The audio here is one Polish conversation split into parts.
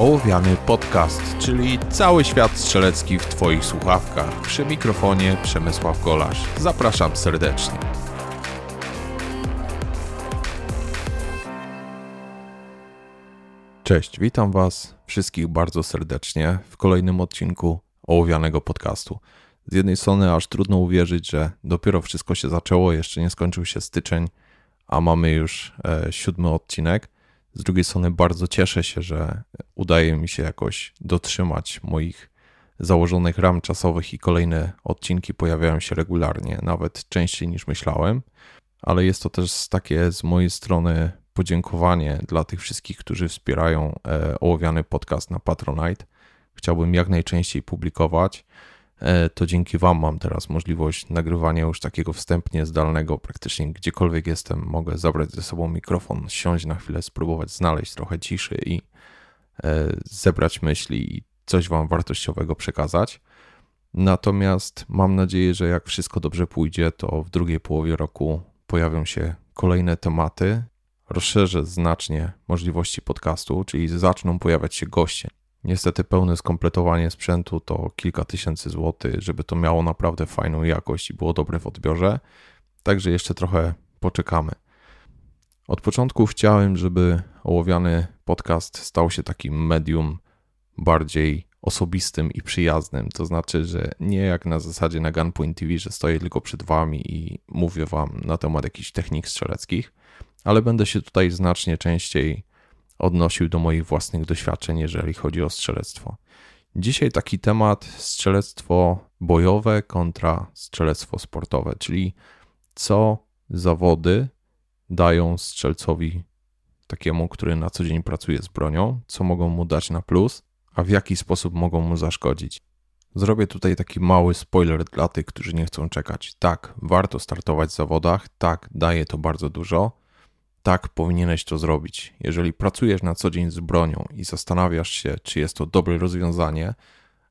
Ołowiany Podcast, czyli cały świat strzelecki w Twoich słuchawkach. Przy mikrofonie Przemysław Golasz. Zapraszam serdecznie. Cześć, witam Was wszystkich bardzo serdecznie w kolejnym odcinku Ołowianego Podcastu. Z jednej strony aż trudno uwierzyć, że dopiero wszystko się zaczęło, jeszcze nie skończył się styczeń, a mamy już e, siódmy odcinek – z drugiej strony bardzo cieszę się, że udaje mi się jakoś dotrzymać moich założonych ram czasowych i kolejne odcinki pojawiają się regularnie, nawet częściej niż myślałem, ale jest to też takie z mojej strony podziękowanie dla tych wszystkich, którzy wspierają e, ołowiany podcast na Patronite. Chciałbym jak najczęściej publikować. E, to dzięki Wam mam teraz możliwość nagrywania już takiego wstępnie zdalnego, praktycznie gdziekolwiek jestem, mogę zabrać ze sobą mikrofon, siąść na chwilę, spróbować znaleźć trochę ciszy i e, zebrać myśli i coś Wam wartościowego przekazać. Natomiast mam nadzieję, że jak wszystko dobrze pójdzie, to w drugiej połowie roku pojawią się kolejne tematy. Rozszerzę znacznie możliwości podcastu, czyli zaczną pojawiać się goście. Niestety pełne skompletowanie sprzętu to kilka tysięcy złotych, żeby to miało naprawdę fajną jakość i było dobre w odbiorze. Także jeszcze trochę poczekamy. Od początku chciałem, żeby ołowiany podcast stał się takim medium bardziej osobistym i przyjaznym. To znaczy, że nie jak na zasadzie na Gunpoint TV, że stoję tylko przed wami i mówię wam na temat jakichś technik strzeleckich, ale będę się tutaj znacznie częściej odnosił do moich własnych doświadczeń, jeżeli chodzi o strzelectwo. Dzisiaj taki temat strzelectwo bojowe kontra strzelectwo sportowe, czyli co zawody dają strzelcowi takiemu, który na co dzień pracuje z bronią, co mogą mu dać na plus, a w jaki sposób mogą mu zaszkodzić. Zrobię tutaj taki mały spoiler dla tych, którzy nie chcą czekać. Tak, warto startować w zawodach, tak, daje to bardzo dużo, tak powinieneś to zrobić. Jeżeli pracujesz na co dzień z bronią i zastanawiasz się, czy jest to dobre rozwiązanie,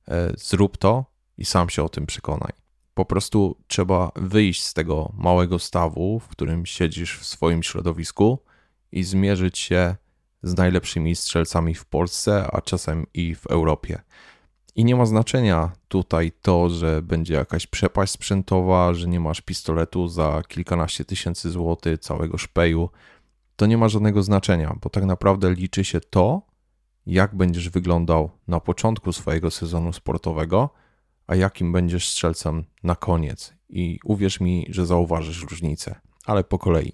e, zrób to i sam się o tym przekonaj. Po prostu trzeba wyjść z tego małego stawu, w którym siedzisz w swoim środowisku i zmierzyć się z najlepszymi strzelcami w Polsce, a czasem i w Europie. I nie ma znaczenia tutaj to, że będzie jakaś przepaść sprzętowa, że nie masz pistoletu za kilkanaście tysięcy złotych, całego szpeju to nie ma żadnego znaczenia, bo tak naprawdę liczy się to, jak będziesz wyglądał na początku swojego sezonu sportowego, a jakim będziesz strzelcem na koniec. I uwierz mi, że zauważysz różnicę, ale po kolei.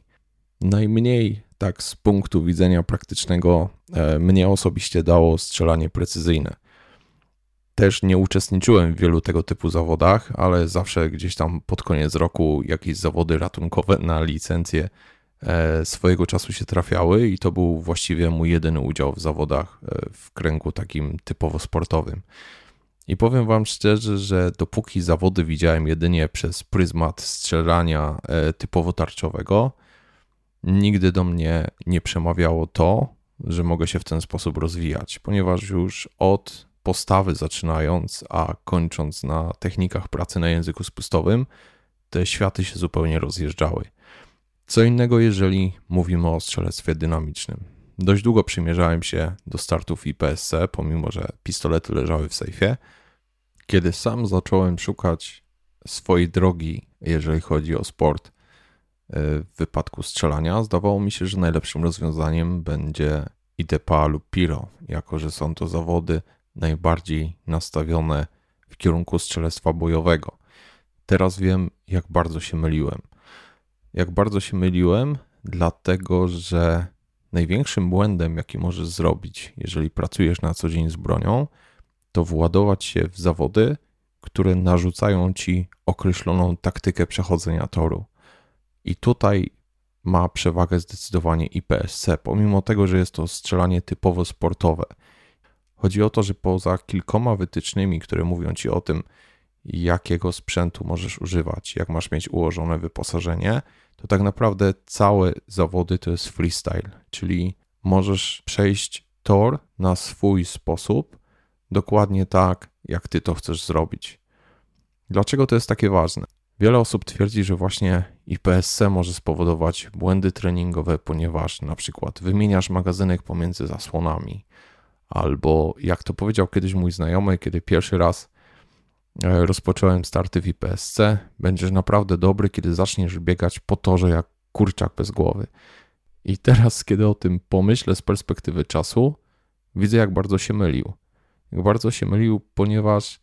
Najmniej tak z punktu widzenia praktycznego e, mnie osobiście dało strzelanie precyzyjne. Też nie uczestniczyłem w wielu tego typu zawodach, ale zawsze gdzieś tam pod koniec roku jakieś zawody ratunkowe na licencję swojego czasu się trafiały i to był właściwie mój jedyny udział w zawodach e, w kręgu takim typowo sportowym. I powiem Wam szczerze, że dopóki zawody widziałem jedynie przez pryzmat strzelania e, typowo tarczowego, nigdy do mnie nie przemawiało to, że mogę się w ten sposób rozwijać, ponieważ już od postawy zaczynając, a kończąc na technikach pracy na języku spustowym, te światy się zupełnie rozjeżdżały. Co innego, jeżeli mówimy o strzelectwie dynamicznym. Dość długo przymierzałem się do startów IPSC, pomimo że pistolety leżały w sejfie. Kiedy sam zacząłem szukać swojej drogi, jeżeli chodzi o sport e, w wypadku strzelania, zdawało mi się, że najlepszym rozwiązaniem będzie IDPA lub PIRO, jako że są to zawody najbardziej nastawione w kierunku strzelectwa bojowego. Teraz wiem, jak bardzo się myliłem – jak bardzo się myliłem, dlatego że największym błędem, jaki możesz zrobić, jeżeli pracujesz na co dzień z bronią, to władować się w zawody, które narzucają ci określoną taktykę przechodzenia toru. I tutaj ma przewagę zdecydowanie IPSC, pomimo tego, że jest to strzelanie typowo sportowe. Chodzi o to, że poza kilkoma wytycznymi, które mówią ci o tym, jakiego sprzętu możesz używać, jak masz mieć ułożone wyposażenie, to tak naprawdę całe zawody to jest freestyle, czyli możesz przejść tor na swój sposób, dokładnie tak, jak ty to chcesz zrobić. Dlaczego to jest takie ważne? Wiele osób twierdzi, że właśnie IPSC może spowodować błędy treningowe, ponieważ na przykład wymieniasz magazynek pomiędzy zasłonami, Albo jak to powiedział kiedyś mój znajomy, kiedy pierwszy raz rozpocząłem starty w IPSC, będziesz naprawdę dobry, kiedy zaczniesz biegać po torze jak kurczak bez głowy. I teraz, kiedy o tym pomyślę z perspektywy czasu, widzę, jak bardzo się mylił. Jak bardzo się mylił, ponieważ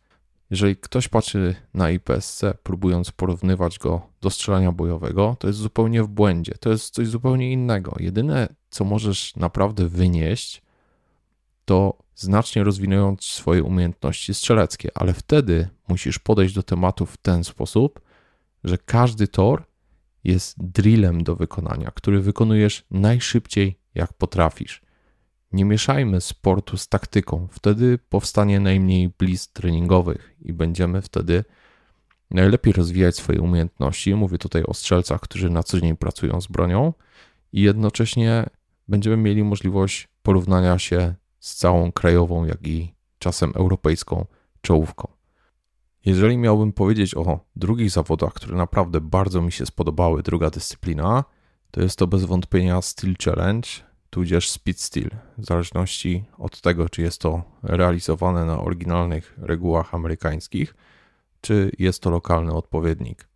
jeżeli ktoś patrzy na IPSC, próbując porównywać go do strzelania bojowego, to jest zupełnie w błędzie. To jest coś zupełnie innego. Jedyne, co możesz naprawdę wynieść, to znacznie rozwinując swoje umiejętności strzeleckie, ale wtedy musisz podejść do tematu w ten sposób, że każdy tor jest drillem do wykonania, który wykonujesz najszybciej jak potrafisz. Nie mieszajmy sportu z taktyką, wtedy powstanie najmniej blizn treningowych i będziemy wtedy najlepiej rozwijać swoje umiejętności. Mówię tutaj o strzelcach, którzy na co dzień pracują z bronią, i jednocześnie będziemy mieli możliwość porównania się z całą krajową, jak i czasem europejską czołówką. Jeżeli miałbym powiedzieć o drugich zawodach, które naprawdę bardzo mi się spodobały, druga dyscyplina, to jest to bez wątpienia Steel Challenge, tudzież Speed Steel, w zależności od tego, czy jest to realizowane na oryginalnych regułach amerykańskich, czy jest to lokalny odpowiednik.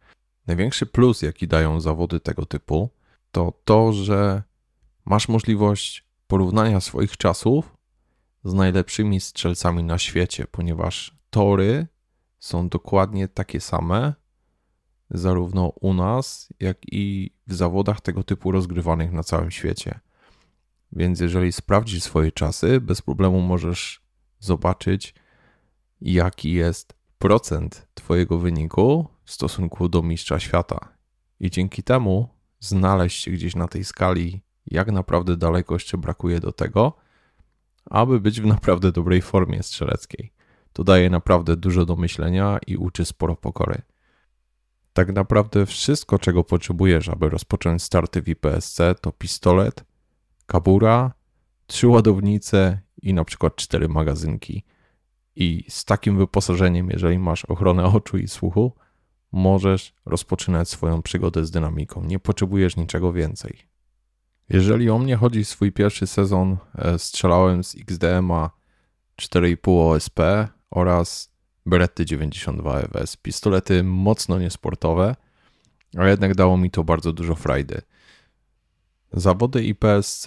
Największy plus, jaki dają zawody tego typu, to to, że masz możliwość porównania swoich czasów z najlepszymi strzelcami na świecie, ponieważ tory są dokładnie takie same, zarówno u nas, jak i w zawodach tego typu rozgrywanych na całym świecie. Więc jeżeli sprawdzisz swoje czasy, bez problemu możesz zobaczyć, jaki jest procent Twojego wyniku w stosunku do mistrza świata. I dzięki temu znaleźć się gdzieś na tej skali, jak naprawdę daleko jeszcze brakuje do tego, aby być w naprawdę dobrej formie strzeleckiej. To daje naprawdę dużo do myślenia i uczy sporo pokory. Tak naprawdę wszystko, czego potrzebujesz, aby rozpocząć starty w IPSC, to pistolet, kabura, trzy ładownice i na przykład cztery magazynki. I z takim wyposażeniem, jeżeli masz ochronę oczu i słuchu, możesz rozpoczynać swoją przygodę z dynamiką. Nie potrzebujesz niczego więcej. Jeżeli o mnie chodzi, swój pierwszy sezon e, strzelałem z XDMA 4,5 OSP oraz Beretty 92 EWS. Pistolety mocno niesportowe, a jednak dało mi to bardzo dużo frajdy. Zawody IPSC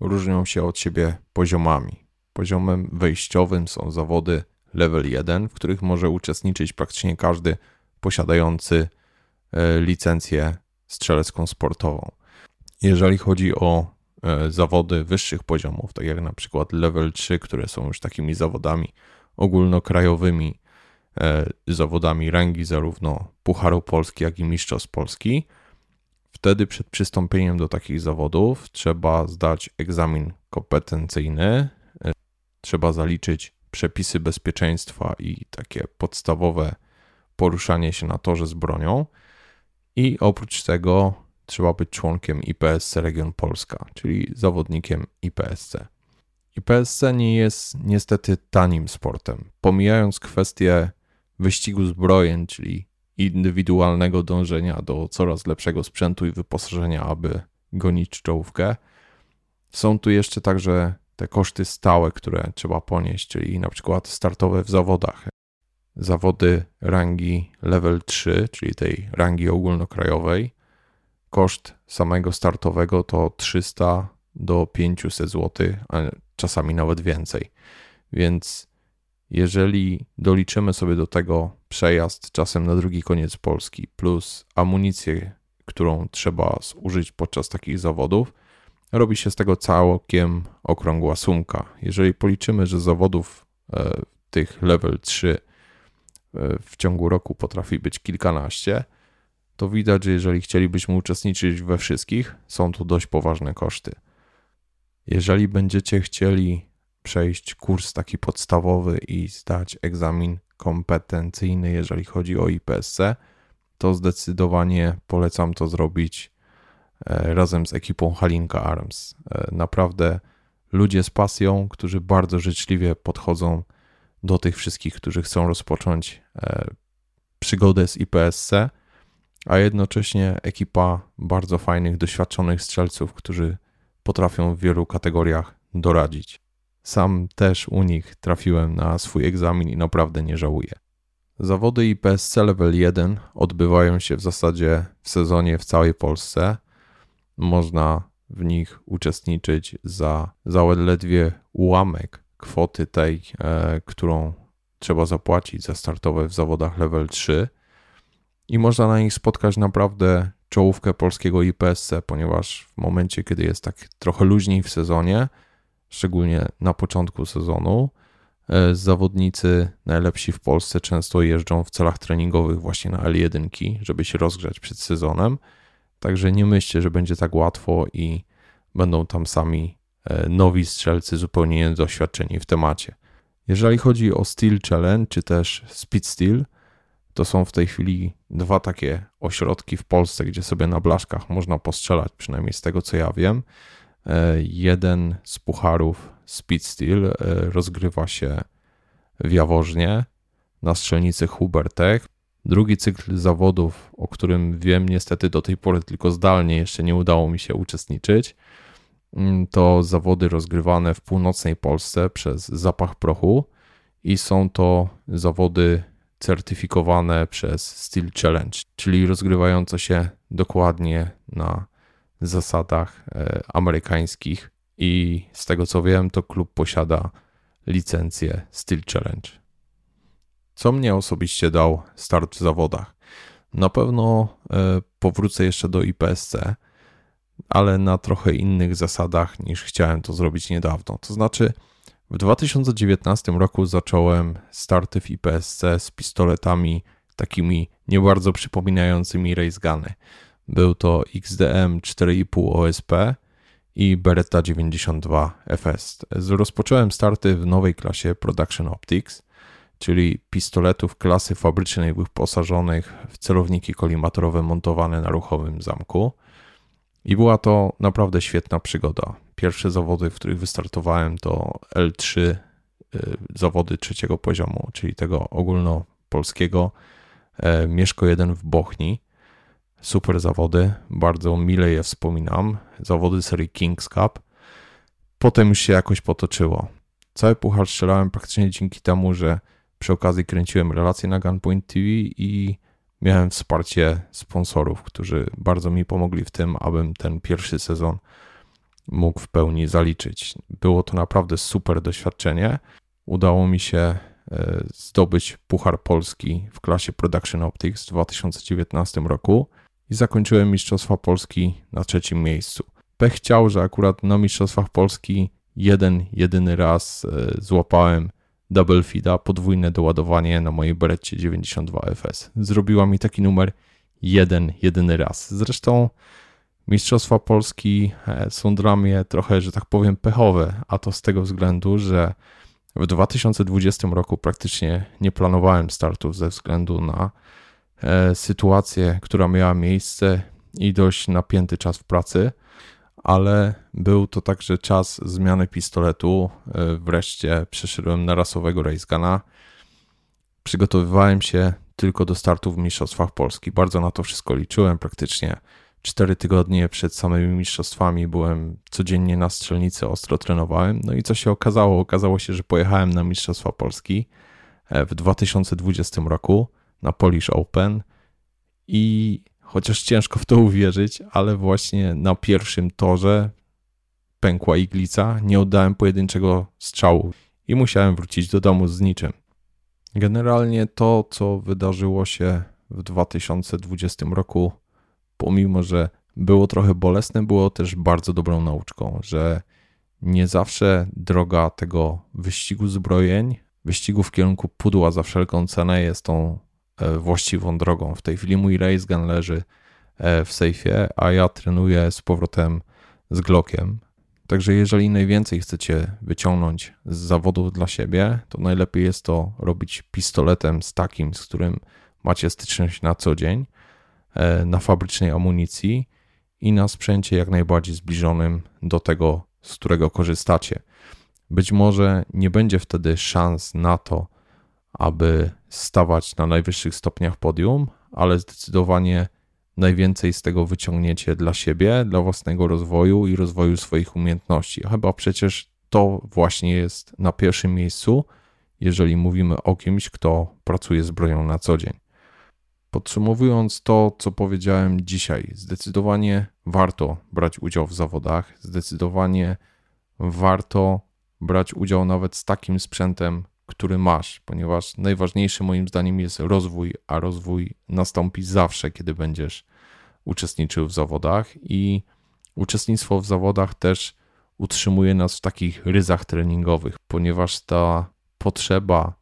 różnią się od siebie poziomami. Poziomem wejściowym są zawody level 1, w których może uczestniczyć praktycznie każdy posiadający e, licencję strzelecką sportową. Jeżeli chodzi o e, zawody wyższych poziomów, tak jak na przykład level 3, które są już takimi zawodami ogólnokrajowymi, e, zawodami rangi zarówno Pucharu Polski, jak i Mistrzostw Polski, wtedy przed przystąpieniem do takich zawodów trzeba zdać egzamin kompetencyjny, e, trzeba zaliczyć przepisy bezpieczeństwa i takie podstawowe poruszanie się na torze z bronią. I oprócz tego trzeba być członkiem IPSC Region Polska, czyli zawodnikiem IPSC. IPSC nie jest niestety tanim sportem. Pomijając kwestię wyścigu zbrojeń, czyli indywidualnego dążenia do coraz lepszego sprzętu i wyposażenia, aby gonić czołówkę, są tu jeszcze także te koszty stałe, które trzeba ponieść, czyli na przykład startowe w zawodach. Zawody rangi level 3, czyli tej rangi ogólnokrajowej, koszt samego startowego to 300 do 500 zł, a czasami nawet więcej. Więc jeżeli doliczymy sobie do tego przejazd czasem na drugi koniec Polski plus amunicję, którą trzeba zużyć podczas takich zawodów, robi się z tego całkiem okrągła sumka. Jeżeli policzymy, że zawodów e, tych level 3 e, w ciągu roku potrafi być kilkanaście, to widać, że jeżeli chcielibyśmy uczestniczyć we wszystkich, są to dość poważne koszty. Jeżeli będziecie chcieli przejść kurs taki podstawowy i zdać egzamin kompetencyjny, jeżeli chodzi o IPSC, to zdecydowanie polecam to zrobić e, razem z ekipą Halinka Arms. E, naprawdę ludzie z pasją, którzy bardzo życzliwie podchodzą do tych wszystkich, którzy chcą rozpocząć e, przygodę z IPSC a jednocześnie ekipa bardzo fajnych, doświadczonych strzelców, którzy potrafią w wielu kategoriach doradzić. Sam też u nich trafiłem na swój egzamin i naprawdę nie żałuję. Zawody IPSC Level 1 odbywają się w zasadzie w sezonie w całej Polsce. Można w nich uczestniczyć za zaledwie ułamek kwoty tej, e, którą trzeba zapłacić za startowe w zawodach level 3 i można na nich spotkać naprawdę czołówkę polskiego IPSC, ponieważ w momencie, kiedy jest tak trochę luźniej w sezonie, szczególnie na początku sezonu, e, zawodnicy najlepsi w Polsce często jeżdżą w celach treningowych właśnie na L1, żeby się rozgrzać przed sezonem. Także nie myślcie, że będzie tak łatwo i będą tam sami e, nowi strzelcy zupełnie niedoświadczeni w temacie. Jeżeli chodzi o Steel Challenge czy też Speed Steel, to są w tej chwili dwa takie ośrodki w Polsce, gdzie sobie na blaszkach można postrzelać, przynajmniej z tego co ja wiem. E, jeden z pucharów Speed Steel e, rozgrywa się w Jaworznie na strzelnicy Hubertech. Drugi cykl zawodów, o którym wiem niestety do tej pory tylko zdalnie, jeszcze nie udało mi się uczestniczyć, mm, to zawody rozgrywane w północnej Polsce przez Zapach Prochu i są to zawody certyfikowane przez Steel Challenge, czyli rozgrywające się dokładnie na zasadach e, amerykańskich i z tego co wiem, to klub posiada licencję Steel Challenge. Co mnie osobiście dał start w zawodach? Na pewno e, powrócę jeszcze do IPSC, ale na trochę innych zasadach niż chciałem to zrobić niedawno. To znaczy, w 2019 roku zacząłem starty w IPSC z pistoletami takimi nie bardzo przypominającymi raceguny. Był to XDM 4,5 OSP i Beretta 92 FS. Rozpocząłem starty w nowej klasie Production Optics, czyli pistoletów klasy fabrycznej wyposażonych w celowniki kolimatorowe montowane na ruchowym zamku. I była to naprawdę świetna przygoda. Pierwsze zawody, w których wystartowałem, to L3, y, zawody trzeciego poziomu, czyli tego ogólnopolskiego. E, Mieszko 1 w Bochni. Super zawody, bardzo mile je wspominam. Zawody serii Kings Cup. Potem już się jakoś potoczyło. Cały puchar strzelałem praktycznie dzięki temu, że przy okazji kręciłem relacje na Gunpoint TV i miałem wsparcie sponsorów, którzy bardzo mi pomogli w tym, abym ten pierwszy sezon mógł w pełni zaliczyć. Było to naprawdę super doświadczenie. Udało mi się e, zdobyć Puchar Polski w klasie Production Optics w 2019 roku i zakończyłem Mistrzostwa Polski na trzecim miejscu. Pech chciał, że akurat na Mistrzostwach Polski jeden, jedyny raz e, złapałem double feeda, podwójne doładowanie na mojej Beretcie 92 FS. Zrobiła mi taki numer jeden, jedyny raz. Zresztą Mistrzostwa Polski e, są dla mnie trochę, że tak powiem, pechowe, a to z tego względu, że w 2020 roku praktycznie nie planowałem startów ze względu na e, sytuację, która miała miejsce i dość napięty czas w pracy, ale był to także czas zmiany pistoletu. E, wreszcie przeszedłem na rasowego raceguna. Przygotowywałem się tylko do startu w Mistrzostwach Polski. Bardzo na to wszystko liczyłem praktycznie cztery tygodnie przed samymi mistrzostwami byłem codziennie na strzelnicy, ostro trenowałem. No i co się okazało? Okazało się, że pojechałem na Mistrzostwa Polski e, w 2020 roku na Polish Open i chociaż ciężko w to uwierzyć, ale właśnie na pierwszym torze pękła iglica, nie oddałem pojedynczego strzału i musiałem wrócić do domu z niczym. Generalnie to, co wydarzyło się w 2020 roku, pomimo że było trochę bolesne, było też bardzo dobrą nauczką, że nie zawsze droga tego wyścigu zbrojeń, wyścigu w kierunku pudła za wszelką cenę jest tą e, właściwą drogą. W tej chwili mój race gun leży e, w sejfie, a ja trenuję z powrotem z Glockiem. Także jeżeli najwięcej chcecie wyciągnąć z zawodów dla siebie, to najlepiej jest to robić pistoletem z takim, z którym macie styczność na co dzień, na fabrycznej amunicji i na sprzęcie jak najbardziej zbliżonym do tego, z którego korzystacie. Być może nie będzie wtedy szans na to, aby stawać na najwyższych stopniach podium, ale zdecydowanie najwięcej z tego wyciągniecie dla siebie, dla własnego rozwoju i rozwoju swoich umiejętności. Chyba przecież to właśnie jest na pierwszym miejscu, jeżeli mówimy o kimś, kto pracuje z bronią na co dzień. Podsumowując to, co powiedziałem dzisiaj, zdecydowanie warto brać udział w zawodach, zdecydowanie warto brać udział nawet z takim sprzętem, który masz, ponieważ najważniejszy moim zdaniem jest rozwój, a rozwój nastąpi zawsze, kiedy będziesz uczestniczył w zawodach i uczestnictwo w zawodach też utrzymuje nas w takich ryzach treningowych, ponieważ ta potrzeba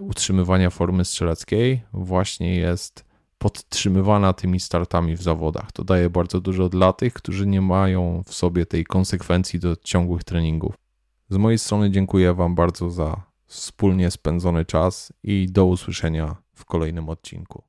utrzymywania formy strzeleckiej właśnie jest podtrzymywana tymi startami w zawodach. To daje bardzo dużo dla tych, którzy nie mają w sobie tej konsekwencji do ciągłych treningów. Z mojej strony dziękuję Wam bardzo za wspólnie spędzony czas i do usłyszenia w kolejnym odcinku.